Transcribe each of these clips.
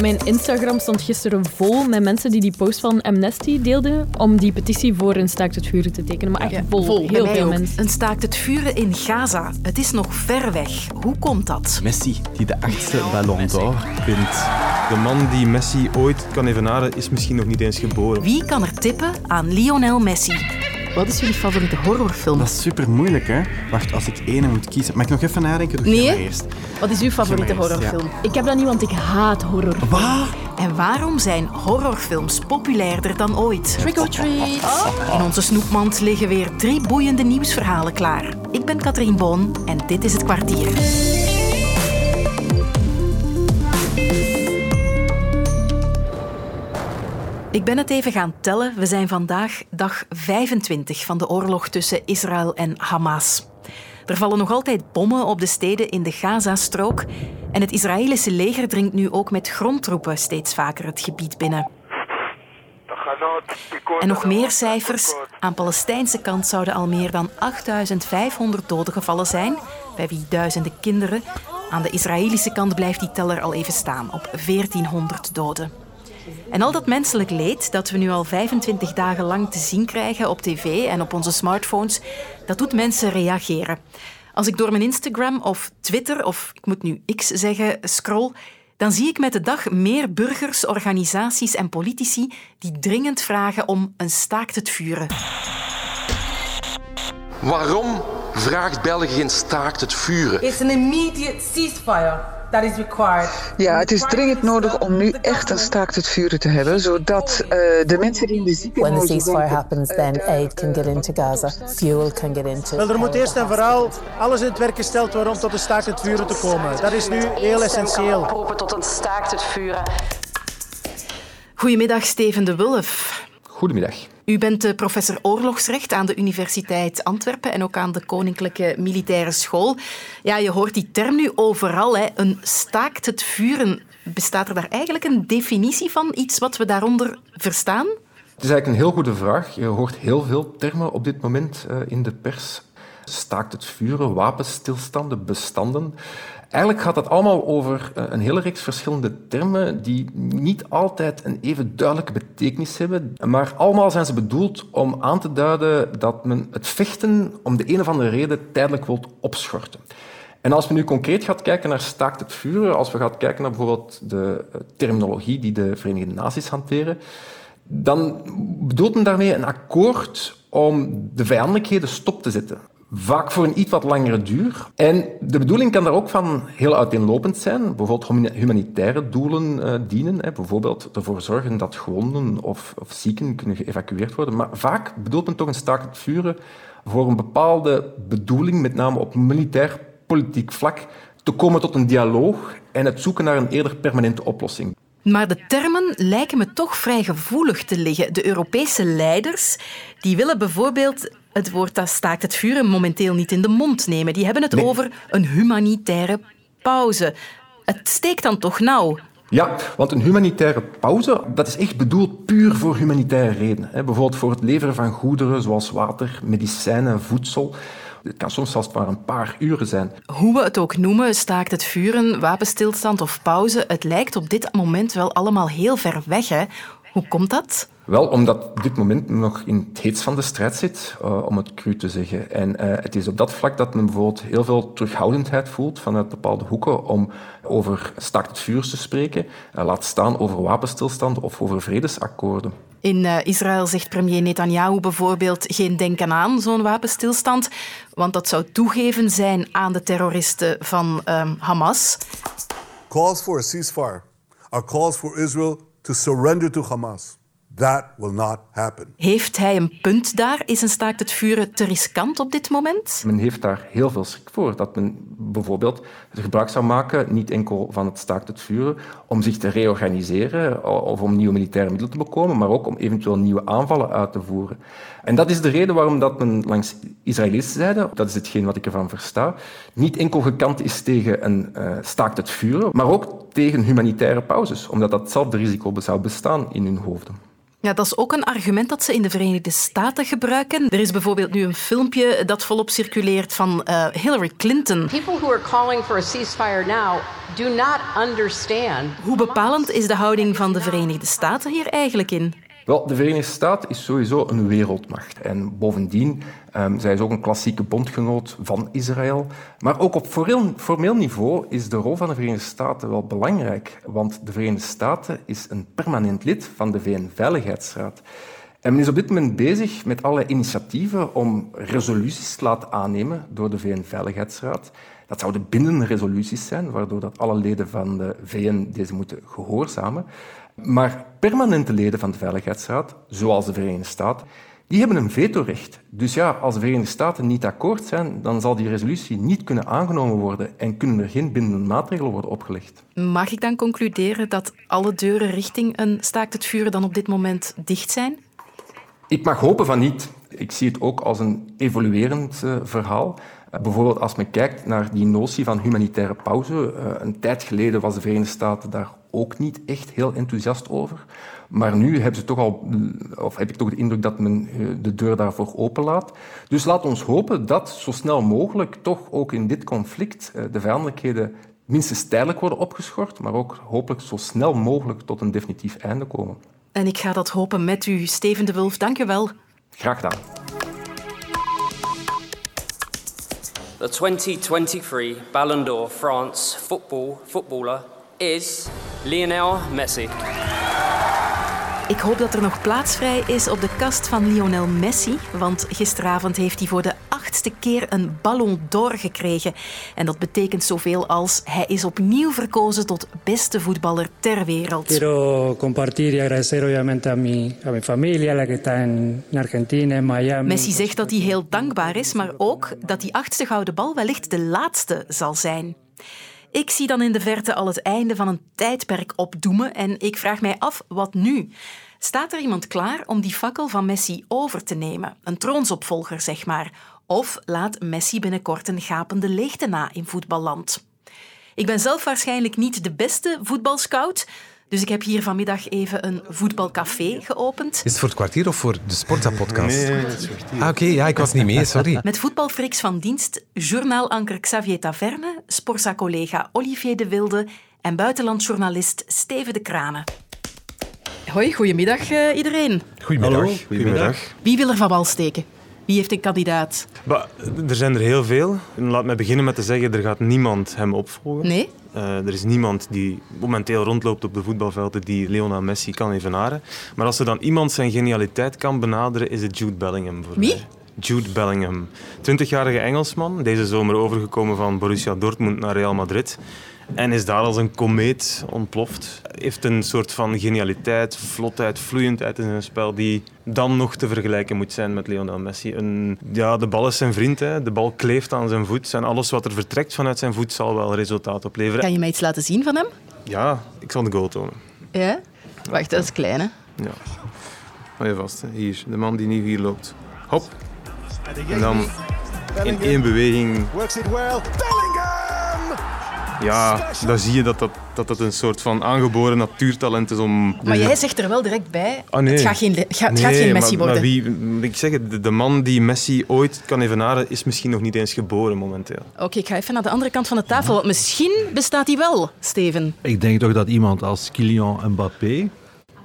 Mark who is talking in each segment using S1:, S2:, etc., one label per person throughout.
S1: Mijn Instagram stond gisteren vol met mensen die die post van Amnesty deelden om die petitie voor een staakt het vuren te tekenen. Maar echt
S2: Ja,
S1: vol, heel veel
S2: ook.
S1: mensen.
S2: Een staakt het vuren in Gaza. Het is nog ver weg. Hoe komt dat?
S3: Messi, die de achtste Ballon d'Or wint. De man die Messi ooit kan evenaren, is misschien nog niet eens geboren.
S2: Wie kan er tippen aan Lionel Messi? Wat is jullie favoriete horrorfilm?
S3: Dat is super moeilijk, hè? Wacht, als ik één moet kiezen. Mag ik nog even nadenken? Doe
S2: Nee,
S3: eerst.
S2: Wat is uw favoriete
S3: eerst,
S2: horrorfilm?
S1: Ik heb dat niet, want ik haat horror.
S3: Wat?
S2: En waarom zijn horrorfilms populairder dan ooit? Trick or treat. In onze snoepmand liggen weer drie boeiende nieuwsverhalen klaar. Ik ben Katrien Boon en dit is het kwartier. Ik ben het even gaan tellen. We zijn vandaag dag 25 van de oorlog tussen Israël en Hamas. Er vallen nog altijd bommen op de steden in de Gazastrook. En het Israëlische leger dringt nu ook met grondtroepen steeds vaker het gebied binnen. En nog meer cijfers. Aan Palestijnse kant zouden al meer dan 8500 doden gevallen zijn, bij wie duizenden kinderen. Aan de Israëlische kant blijft die teller al even staan, op 1400 doden. En al dat menselijk leed dat we nu al 25 dagen lang te zien krijgen op tv en op onze smartphones, dat doet mensen reageren. Als ik door mijn Instagram of Twitter, of ik moet nu X zeggen, scroll, dan zie ik met de dag meer burgers, organisaties en politici die dringend vragen om een staakt het vuren.
S4: Waarom vraagt België geen staakt het vuren?
S5: It's an immediate ceasefire that is required.
S6: Ja, het is dringend nodig om nu echt een staakt het vuren te hebben, zodat eh, de mensen die in de
S7: When the
S6: ziekenhuizen
S7: ceasefire happens, then aid can get into Gaza, fuel can get into.
S8: Wel, er moet eerst en vooral alles in het werk gesteld worden om tot een staakt het vuren te komen. Dat is nu heel essentieel.
S9: oproepen tot een staakt het vuren.
S2: Goedemiddag, Steven de Wulf.
S4: Goedemiddag.
S2: U bent professor oorlogsrecht aan de Universiteit Antwerpen en ook aan de Koninklijke Militaire School. Ja, je hoort die term nu overal, hè. een staakt het vuren. Bestaat er daar eigenlijk een definitie van, iets wat we daaronder verstaan?
S4: Het is eigenlijk een heel goede vraag. Je hoort heel veel termen op dit moment eh, in de pers. Staakt het vuren, wapenstilstanden, bestanden. Eigenlijk gaat het allemaal over eh, een hele reeks verschillende termen die niet altijd een even duidelijke betekenis hebben, maar allemaal zijn ze bedoeld om aan te duiden dat men het vechten om de een of andere reden tijdelijk wilt opschorten. En als men nu concreet gaat kijken naar staakt het vuren, als we gaan kijken naar bijvoorbeeld de eh, terminologie die de Verenigde Naties hanteren, dan bedoelt men daarmee een akkoord om de vijandelijkheden stop te zetten. Vaak voor een iets wat langere duur. En de bedoeling kan daar ook van heel uiteenlopend zijn. Bijvoorbeeld humani- humanitaire doelen eh, dienen. Hè. Bijvoorbeeld ervoor zorgen dat gewonden of, of zieken kunnen geëvacueerd worden. Maar vaak bedoelt men toch een staakt vuren voor een bepaalde bedoeling, met name op militair politiek vlak, te komen tot een dialoog en het zoeken naar een eerder permanente oplossing.
S2: Maar de termen lijken me toch vrij gevoelig te liggen. De Europese leiders die willen bijvoorbeeld het woord dat staakt het vuren momenteel niet in de mond nemen. Die hebben het
S4: Nee.
S2: over een humanitaire pauze. Het steekt dan toch nauw.
S4: Ja, want een humanitaire pauze, dat is echt bedoeld puur voor humanitaire redenen. Bijvoorbeeld voor het leveren van goederen zoals water, medicijnen, voedsel. Het kan soms zelfs maar een paar uren zijn.
S2: Hoe we het ook noemen, staakt het vuren, wapenstilstand of pauze, het lijkt op dit moment wel allemaal heel ver weg. Hè? Hoe komt dat?
S4: Wel, omdat dit moment nog in het heetst van de strijd zit, eh, om het cru te zeggen. En eh, het is op dat vlak dat men bijvoorbeeld heel veel terughoudendheid voelt vanuit bepaalde hoeken om over staakt het vuur te spreken, eh, laat staan over wapenstilstand of over vredesakkoorden.
S2: In eh, Israël zegt premier Netanyahu bijvoorbeeld geen denken aan zo'n wapenstilstand, want dat zou toegeven zijn aan de terroristen van ehm, Hamas.
S10: Calls for a ceasefire are calls for Israel to surrender to Hamas. That will not happen.
S2: Heeft hij een punt daar? Is een staakt het vuren te riskant op dit moment?
S4: Men heeft daar heel veel schrik voor. Dat men bijvoorbeeld gebruik zou maken, niet enkel van het staakt het vuren, om zich te reorganiseren of om nieuwe militaire middelen te bekomen, maar ook om eventueel nieuwe aanvallen uit te voeren. En dat is de reden waarom dat men langs Israëlische zijde, dat is hetgeen wat ik ervan versta, niet enkel gekant is tegen een eh, staakt het vuren, maar ook tegen humanitaire pauzes, omdat datzelfde risico zou bestaan in hun hoofden.
S2: Ja, dat is ook een argument dat ze in de Verenigde Staten gebruiken. Er is bijvoorbeeld nu een filmpje dat volop circuleert van uh, Hillary Clinton.
S9: People who are calling for a ceasefire now do not understand.
S2: Hoe bepalend is de houding van de Verenigde Staten hier eigenlijk in?
S4: Wel, de Verenigde Staten is sowieso een wereldmacht. En bovendien, um, zij is ook een klassieke bondgenoot van Israël. Maar ook op formeel niveau is de rol van de Verenigde Staten wel belangrijk. Want de Verenigde Staten is een permanent lid van de VN-veiligheidsraad. En men is op dit moment bezig met alle initiatieven om resoluties te laten aannemen door de VN-veiligheidsraad. Dat zouden bindende resoluties zijn, waardoor dat alle leden van de VN deze moeten gehoorzamen. Maar permanente leden van de Veiligheidsraad, zoals de Verenigde Staten, die hebben een vetorecht. Dus ja, als de Verenigde Staten niet akkoord zijn, dan zal die resolutie niet kunnen aangenomen worden en kunnen er geen bindende maatregelen worden opgelegd.
S2: Mag ik dan concluderen dat alle deuren richting een staakt het vuren dan op dit moment dicht zijn?
S4: Ik mag hopen van niet. Ik zie het ook als een evoluerend uh, verhaal. Uh, bijvoorbeeld als men kijkt naar die notie van humanitaire pauze. Uh, een tijd geleden was de Verenigde Staten daar ook niet echt heel enthousiast over. Maar nu hebben ze toch al, of heb ik toch de indruk dat men de deur daarvoor openlaat. Dus laat ons hopen dat zo snel mogelijk toch ook in dit conflict de vijandelijkheden minstens tijdelijk worden opgeschort, maar ook hopelijk zo snel mogelijk tot een definitief einde komen.
S2: En ik ga dat hopen met u, Steven de Wulf. Dank je wel.
S4: Graag gedaan.
S11: The 2023 Ballon d'Or France football footballer is Lionel Messi.
S2: Ik hoop dat er nog plaats vrij is op de kast van Lionel Messi, want gisteravond heeft hij voor de achtste keer een Ballon d'Or gekregen. En dat betekent zoveel als hij is opnieuw verkozen tot beste voetballer ter wereld.
S12: Quiero compartir y agradecer obviamente a mi, a mi familia, la que está en Argentina, en Miami.
S2: Messi zegt dat hij heel dankbaar is, maar ook dat die achtste gouden bal wellicht de laatste zal zijn. Ik zie dan in de verte al het einde van een tijdperk opdoemen en ik vraag mij af, wat nu? Staat er iemand klaar om die fakkel van Messi over te nemen? Een troonsopvolger, zeg maar. Of laat Messi binnenkort een gapende leegte na in voetballand? Ik ben zelf waarschijnlijk niet de beste voetbalscout, dus ik heb hier vanmiddag even een voetbalcafé geopend.
S13: Is het voor het kwartier of voor de Sportza-podcast?
S3: Nee, het is kwartier.
S13: Ah, oké, ja, ik was niet mee, sorry.
S2: Met voetbalfriks van dienst, journaalanker Xavier Taverne, Sportza-collega Olivier de Wilde en buitenlandjournalist Steven de Kranen. Hoi, goedemiddag uh, iedereen.
S13: Goedemiddag.
S3: Hallo, goedemiddag.
S2: Wie wil er van wal steken? Wie heeft een kandidaat?
S3: Bah, er zijn er heel veel. Laat me beginnen met te zeggen, er gaat niemand hem opvolgen.
S2: Nee?
S3: Uh, er is niemand die momenteel rondloopt op de voetbalvelden die Lionel Messi kan evenaren. Maar als er dan iemand zijn genialiteit kan benaderen, is het Jude Bellingham voor
S2: Wie?
S3: mij. Jude Bellingham. 20-jarige Engelsman, deze zomer overgekomen van Borussia Dortmund naar Real Madrid. En is daar als een komeet ontploft. Heeft een soort van genialiteit, vlotheid, vloeiendheid in zijn spel die dan nog te vergelijken moet zijn met Lionel Messi. Een, ja, de bal is zijn vriend, hè. de bal kleeft aan zijn voet. En alles wat er vertrekt vanuit zijn voet zal wel resultaat opleveren.
S2: Kan je mij iets laten zien van hem?
S3: Ja, ik zal de goal tonen.
S2: Ja? Wacht, dat is klein, hè?
S3: Ja. Hou je vast, hè. hier. De man die nu hier loopt. Hop. En dan in één beweging
S8: Works it well.
S3: Ja, dan zie je dat dat, dat dat een soort van aangeboren natuurtalent is om...
S2: Maar jij zegt er wel direct bij,
S3: Ah, nee.
S2: het gaat geen, het gaat, geen Messi
S3: maar,
S2: worden.
S3: Maar wie, ik zeg het, de, de man die Messi ooit kan evenaren, is misschien nog niet eens geboren momenteel.
S2: Oké, ik ga even naar de andere kant van de tafel, want misschien bestaat hij wel, Steven.
S14: Ik denk toch dat iemand als Kylian Mbappé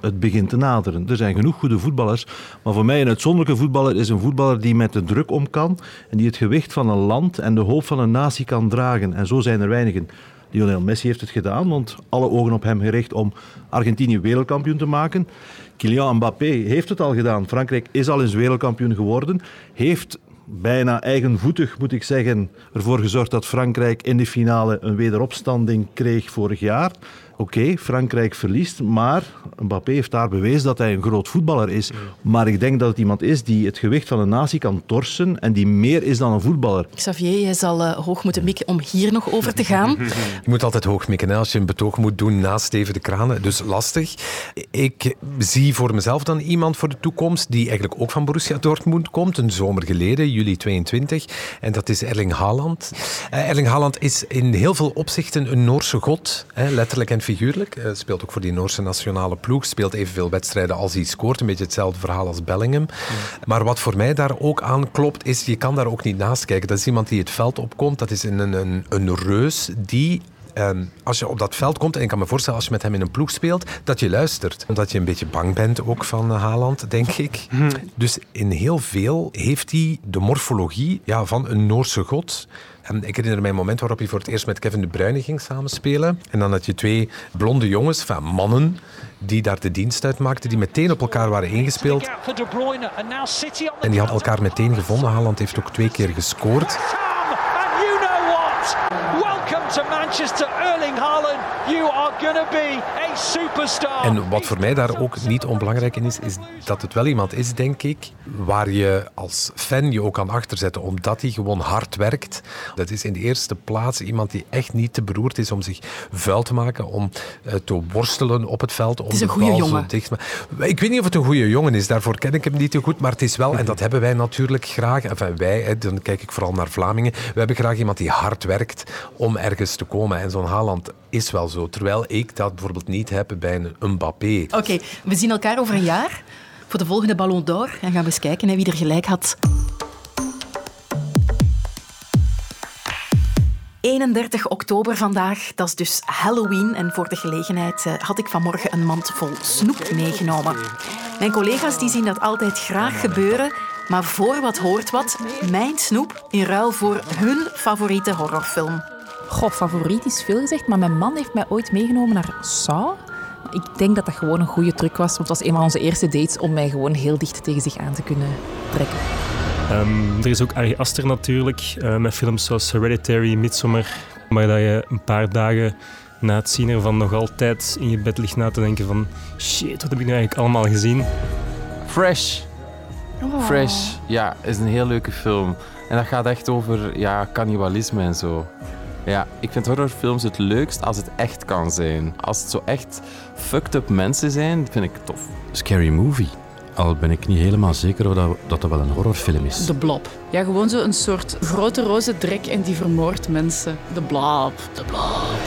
S14: het begint te naderen. Er zijn genoeg goede voetballers, maar voor mij een uitzonderlijke voetballer is een voetballer die met de druk om kan en die het gewicht van een land en de hoop van een natie kan dragen. En zo zijn er weinigen. Lionel Messi heeft het gedaan, want alle ogen op hem gericht om Argentinië wereldkampioen te maken. Kylian Mbappé heeft het al gedaan. Frankrijk is al eens wereldkampioen geworden. Heeft bijna eigenvoetig, moet ik zeggen, ervoor gezorgd dat Frankrijk in de finale een wederopstanding kreeg vorig jaar. Oké, Frankrijk verliest, maar Mbappé heeft daar bewezen dat hij een groot voetballer is. Maar ik denk dat het iemand is die het gewicht van een natie kan torsen en die meer is dan een voetballer.
S2: Xavier, jij zal eh, hoog moeten mikken om hier nog over te gaan.
S13: Je moet altijd hoog mikken hè, als je een betoog moet doen naast Steven de Kranen. Dus lastig. Ik zie voor mezelf dan iemand voor de toekomst die eigenlijk ook van Borussia Dortmund komt. Een zomer geleden, juli 22. En dat is Erling Haaland. Eh, Erling Haaland is in heel veel opzichten een Noorse god. Hè, letterlijk en figuurlijk. Uh, speelt ook voor die Noorse nationale ploeg. Speelt evenveel wedstrijden als hij scoort. Een beetje hetzelfde verhaal als Bellingham. Maar wat voor mij daar ook aan klopt, is je kan daar ook niet naast kijken. Dat is iemand die het veld opkomt. Dat is een, een, een reus die Um, als je op dat veld komt, en ik kan me voorstellen als je met hem in een ploeg speelt, dat je luistert. Omdat je een beetje bang bent ook van uh, Haaland, denk ik. Hmm. Dus in heel veel heeft hij de morfologie ja, van een Noorse god. En ik herinner mij een moment waarop hij voor het eerst met Kevin De Bruyne ging samenspelen. En dan had je twee blonde jongens, van mannen, die daar de dienst uit maakten, die meteen op elkaar waren ingespeeld. En die hadden elkaar meteen gevonden. Haaland heeft ook twee keer gescoord. To Manchester, Erling Haaland. You are gonna be a superstar. En wat voor mij daar ook niet onbelangrijk in is, is dat het wel iemand is, denk ik, waar je als fan je ook kan achterzetten, omdat hij gewoon hard werkt. Dat is in de eerste plaats iemand die echt niet te beroerd is om zich vuil te maken, om uh, te worstelen op het veld. Om
S2: het is een goede jongen.
S13: Dicht, ik weet niet of het een goede jongen is, daarvoor ken ik hem niet te goed, maar het is wel, en dat hebben wij natuurlijk graag, enfin wij, hè, dan kijk ik vooral naar Vlamingen, we hebben graag iemand die hard werkt om ergens te komen. En zo'n Haaland is wel zo. Terwijl ik dat bijvoorbeeld niet heb bij een Mbappé.
S2: Oké, we zien elkaar over een jaar voor de volgende Ballon d'Or. En gaan we eens kijken wie er gelijk had. 31 oktober vandaag, dat is dus Halloween. En voor de gelegenheid eh, had ik vanmorgen een mand vol snoep meegenomen. Mijn collega's die zien dat altijd graag gebeuren. Maar voor wat hoort wat, mijn snoep in ruil voor hun favoriete horrorfilm.
S15: Goh, favoriet is veel gezegd, maar mijn man heeft mij ooit meegenomen naar Saw. Ik denk dat dat gewoon een goede truc was, want het was een van onze eerste dates om mij gewoon heel dicht tegen zich aan te kunnen trekken.
S16: Um, er is ook Ari Aster natuurlijk, uh, met films zoals Hereditary, Midsommar, waar dat je een paar dagen na het zien ervan nog altijd in je bed ligt na te denken van shit, wat heb ik nu eigenlijk allemaal gezien?
S17: Fresh. Oh. Fresh, ja, is een heel leuke film. En dat gaat echt over ja, cannibalisme en zo. Ja, ik vind horrorfilms het leukst als het echt kan zijn. Als het zo echt fucked up mensen zijn, vind ik tof.
S18: Scary Movie. Al ben ik niet helemaal zeker of dat, dat, dat wel een horrorfilm is.
S15: De Blob. Ja, gewoon zo een soort grote roze drek en die vermoordt mensen. De Blob. De Blob.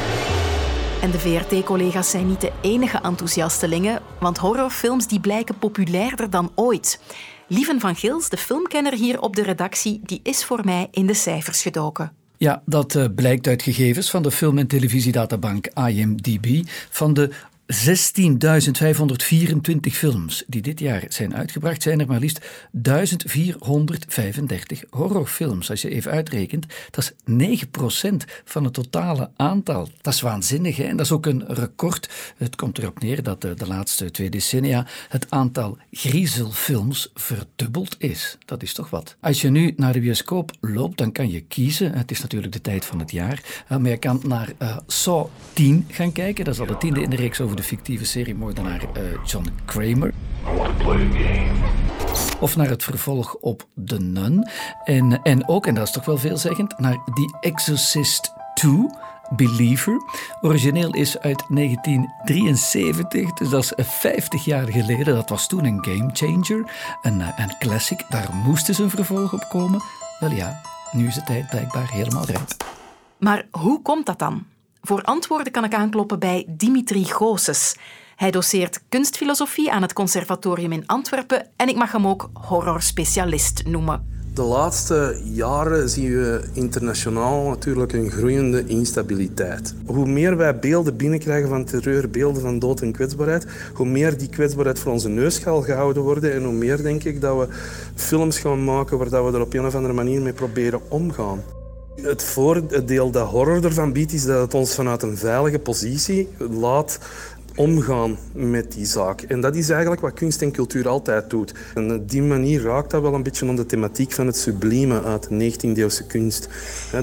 S2: En de VRT-collega's zijn niet de enige enthousiastelingen, want horrorfilms die blijken populairder dan ooit. Lieven van Gils, de filmkenner hier op de redactie, die is voor mij in de cijfers gedoken.
S19: Ja, dat uh, blijkt uit gegevens van de film- en televisiedatabank IMDb. Van de 16.524 films die dit jaar zijn uitgebracht, zijn er maar liefst 1435 horrorfilms. Als je even uitrekent, dat is 9% van het totale aantal. Dat is waanzinnig en dat is ook een record. Het komt erop neer dat de, de laatste twee decennia het aantal griezelfilms verdubbeld is. Dat is toch wat. Als je nu naar de bioscoop loopt, dan kan je kiezen. Het is natuurlijk de tijd van het jaar. Maar je kan naar uh, Saw 10 gaan kijken. Dat is al de tiende in de reeks over de fictieve seriemoordenaar uh, John Kramer. Of naar het vervolg op The Nun. En, en ook, en dat is toch wel veelzeggend, naar The Exorcist 2. Believer. Origineel is uit 1973, dus dat is 50 jaar geleden. Dat was toen een game changer, een, eh, een classic. Daar moest eens een vervolg op komen. Wel ja, nu is de tijd blijkbaar helemaal rijp.
S2: Maar hoe komt dat dan? Voor antwoorden kan ik aankloppen bij Dimitri Goossens. Hij doseert kunstfilosofie aan het Conservatorium in Antwerpen en ik mag hem ook horrorspecialist noemen.
S20: De laatste jaren zien we internationaal natuurlijk een groeiende instabiliteit. Hoe meer wij beelden binnenkrijgen van terreur, beelden van dood en kwetsbaarheid, hoe meer die kwetsbaarheid voor onze neus gaat gehouden worden en hoe meer denk ik dat we films gaan maken waar we er op een of andere manier mee proberen omgaan. Het voordeel dat horror ervan biedt, is dat het ons vanuit een veilige positie laat omgaan met die zaak. En dat is eigenlijk wat kunst en cultuur altijd doet. En op die manier raakt dat wel een beetje aan de thematiek van het sublieme uit de 19e-eeuwse kunst.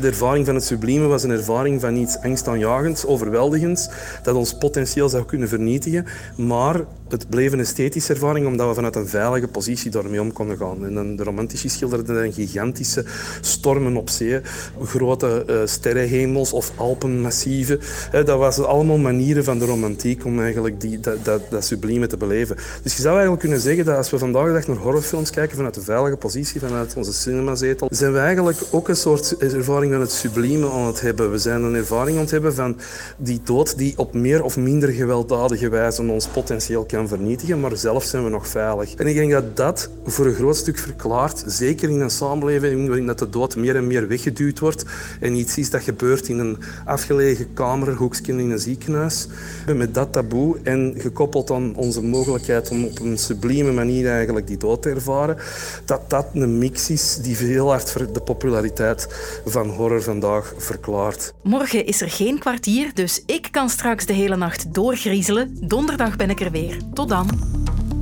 S20: De ervaring van het sublieme was een ervaring van iets angstaanjagends, overweldigends, dat ons potentieel zou kunnen vernietigen. Maar het bleef een esthetische ervaring omdat we vanuit een veilige positie daarmee om konden gaan. En de romantici schilderden gigantische stormen op zee, grote uh, sterrenhemels of alpenmassieven. dat waren allemaal manieren van de romantiek om eigenlijk die, dat, dat, dat sublieme te beleven. Dus je zou eigenlijk kunnen zeggen dat als we vandaag de dag naar horrorfilms kijken vanuit de veilige positie, vanuit onze cinemazetel, zijn we eigenlijk ook een soort ervaring van het sublieme aan het hebben. We zijn een ervaring aan het hebben van die dood die op meer of minder gewelddadige wijze ons potentieel kan vernietigen, maar zelf zijn we nog veilig. En ik denk dat dat voor een groot stuk verklaart, zeker in een samenleving waarin dat de dood meer en meer weggeduwd wordt en iets is dat gebeurt in een afgelegen kamer, hoekje in een ziekenhuis. Met dat taboe en gekoppeld aan onze mogelijkheid om op een sublieme manier eigenlijk die dood te ervaren, dat dat een mix is die heel hard de populariteit van horror vandaag verklaart.
S2: Morgen is er geen kwartier, dus ik kan straks de hele nacht doorgriezelen. Donderdag ben ik er weer. Tot dan.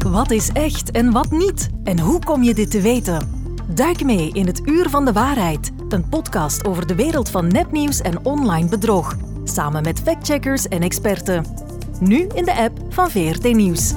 S21: Wat is echt en wat niet? En hoe kom je dit te weten? Duik mee in het Uur van de Waarheid, een podcast over de wereld van nepnieuws en online bedrog, samen met factcheckers en experten. Nu in de app van VRT Nieuws.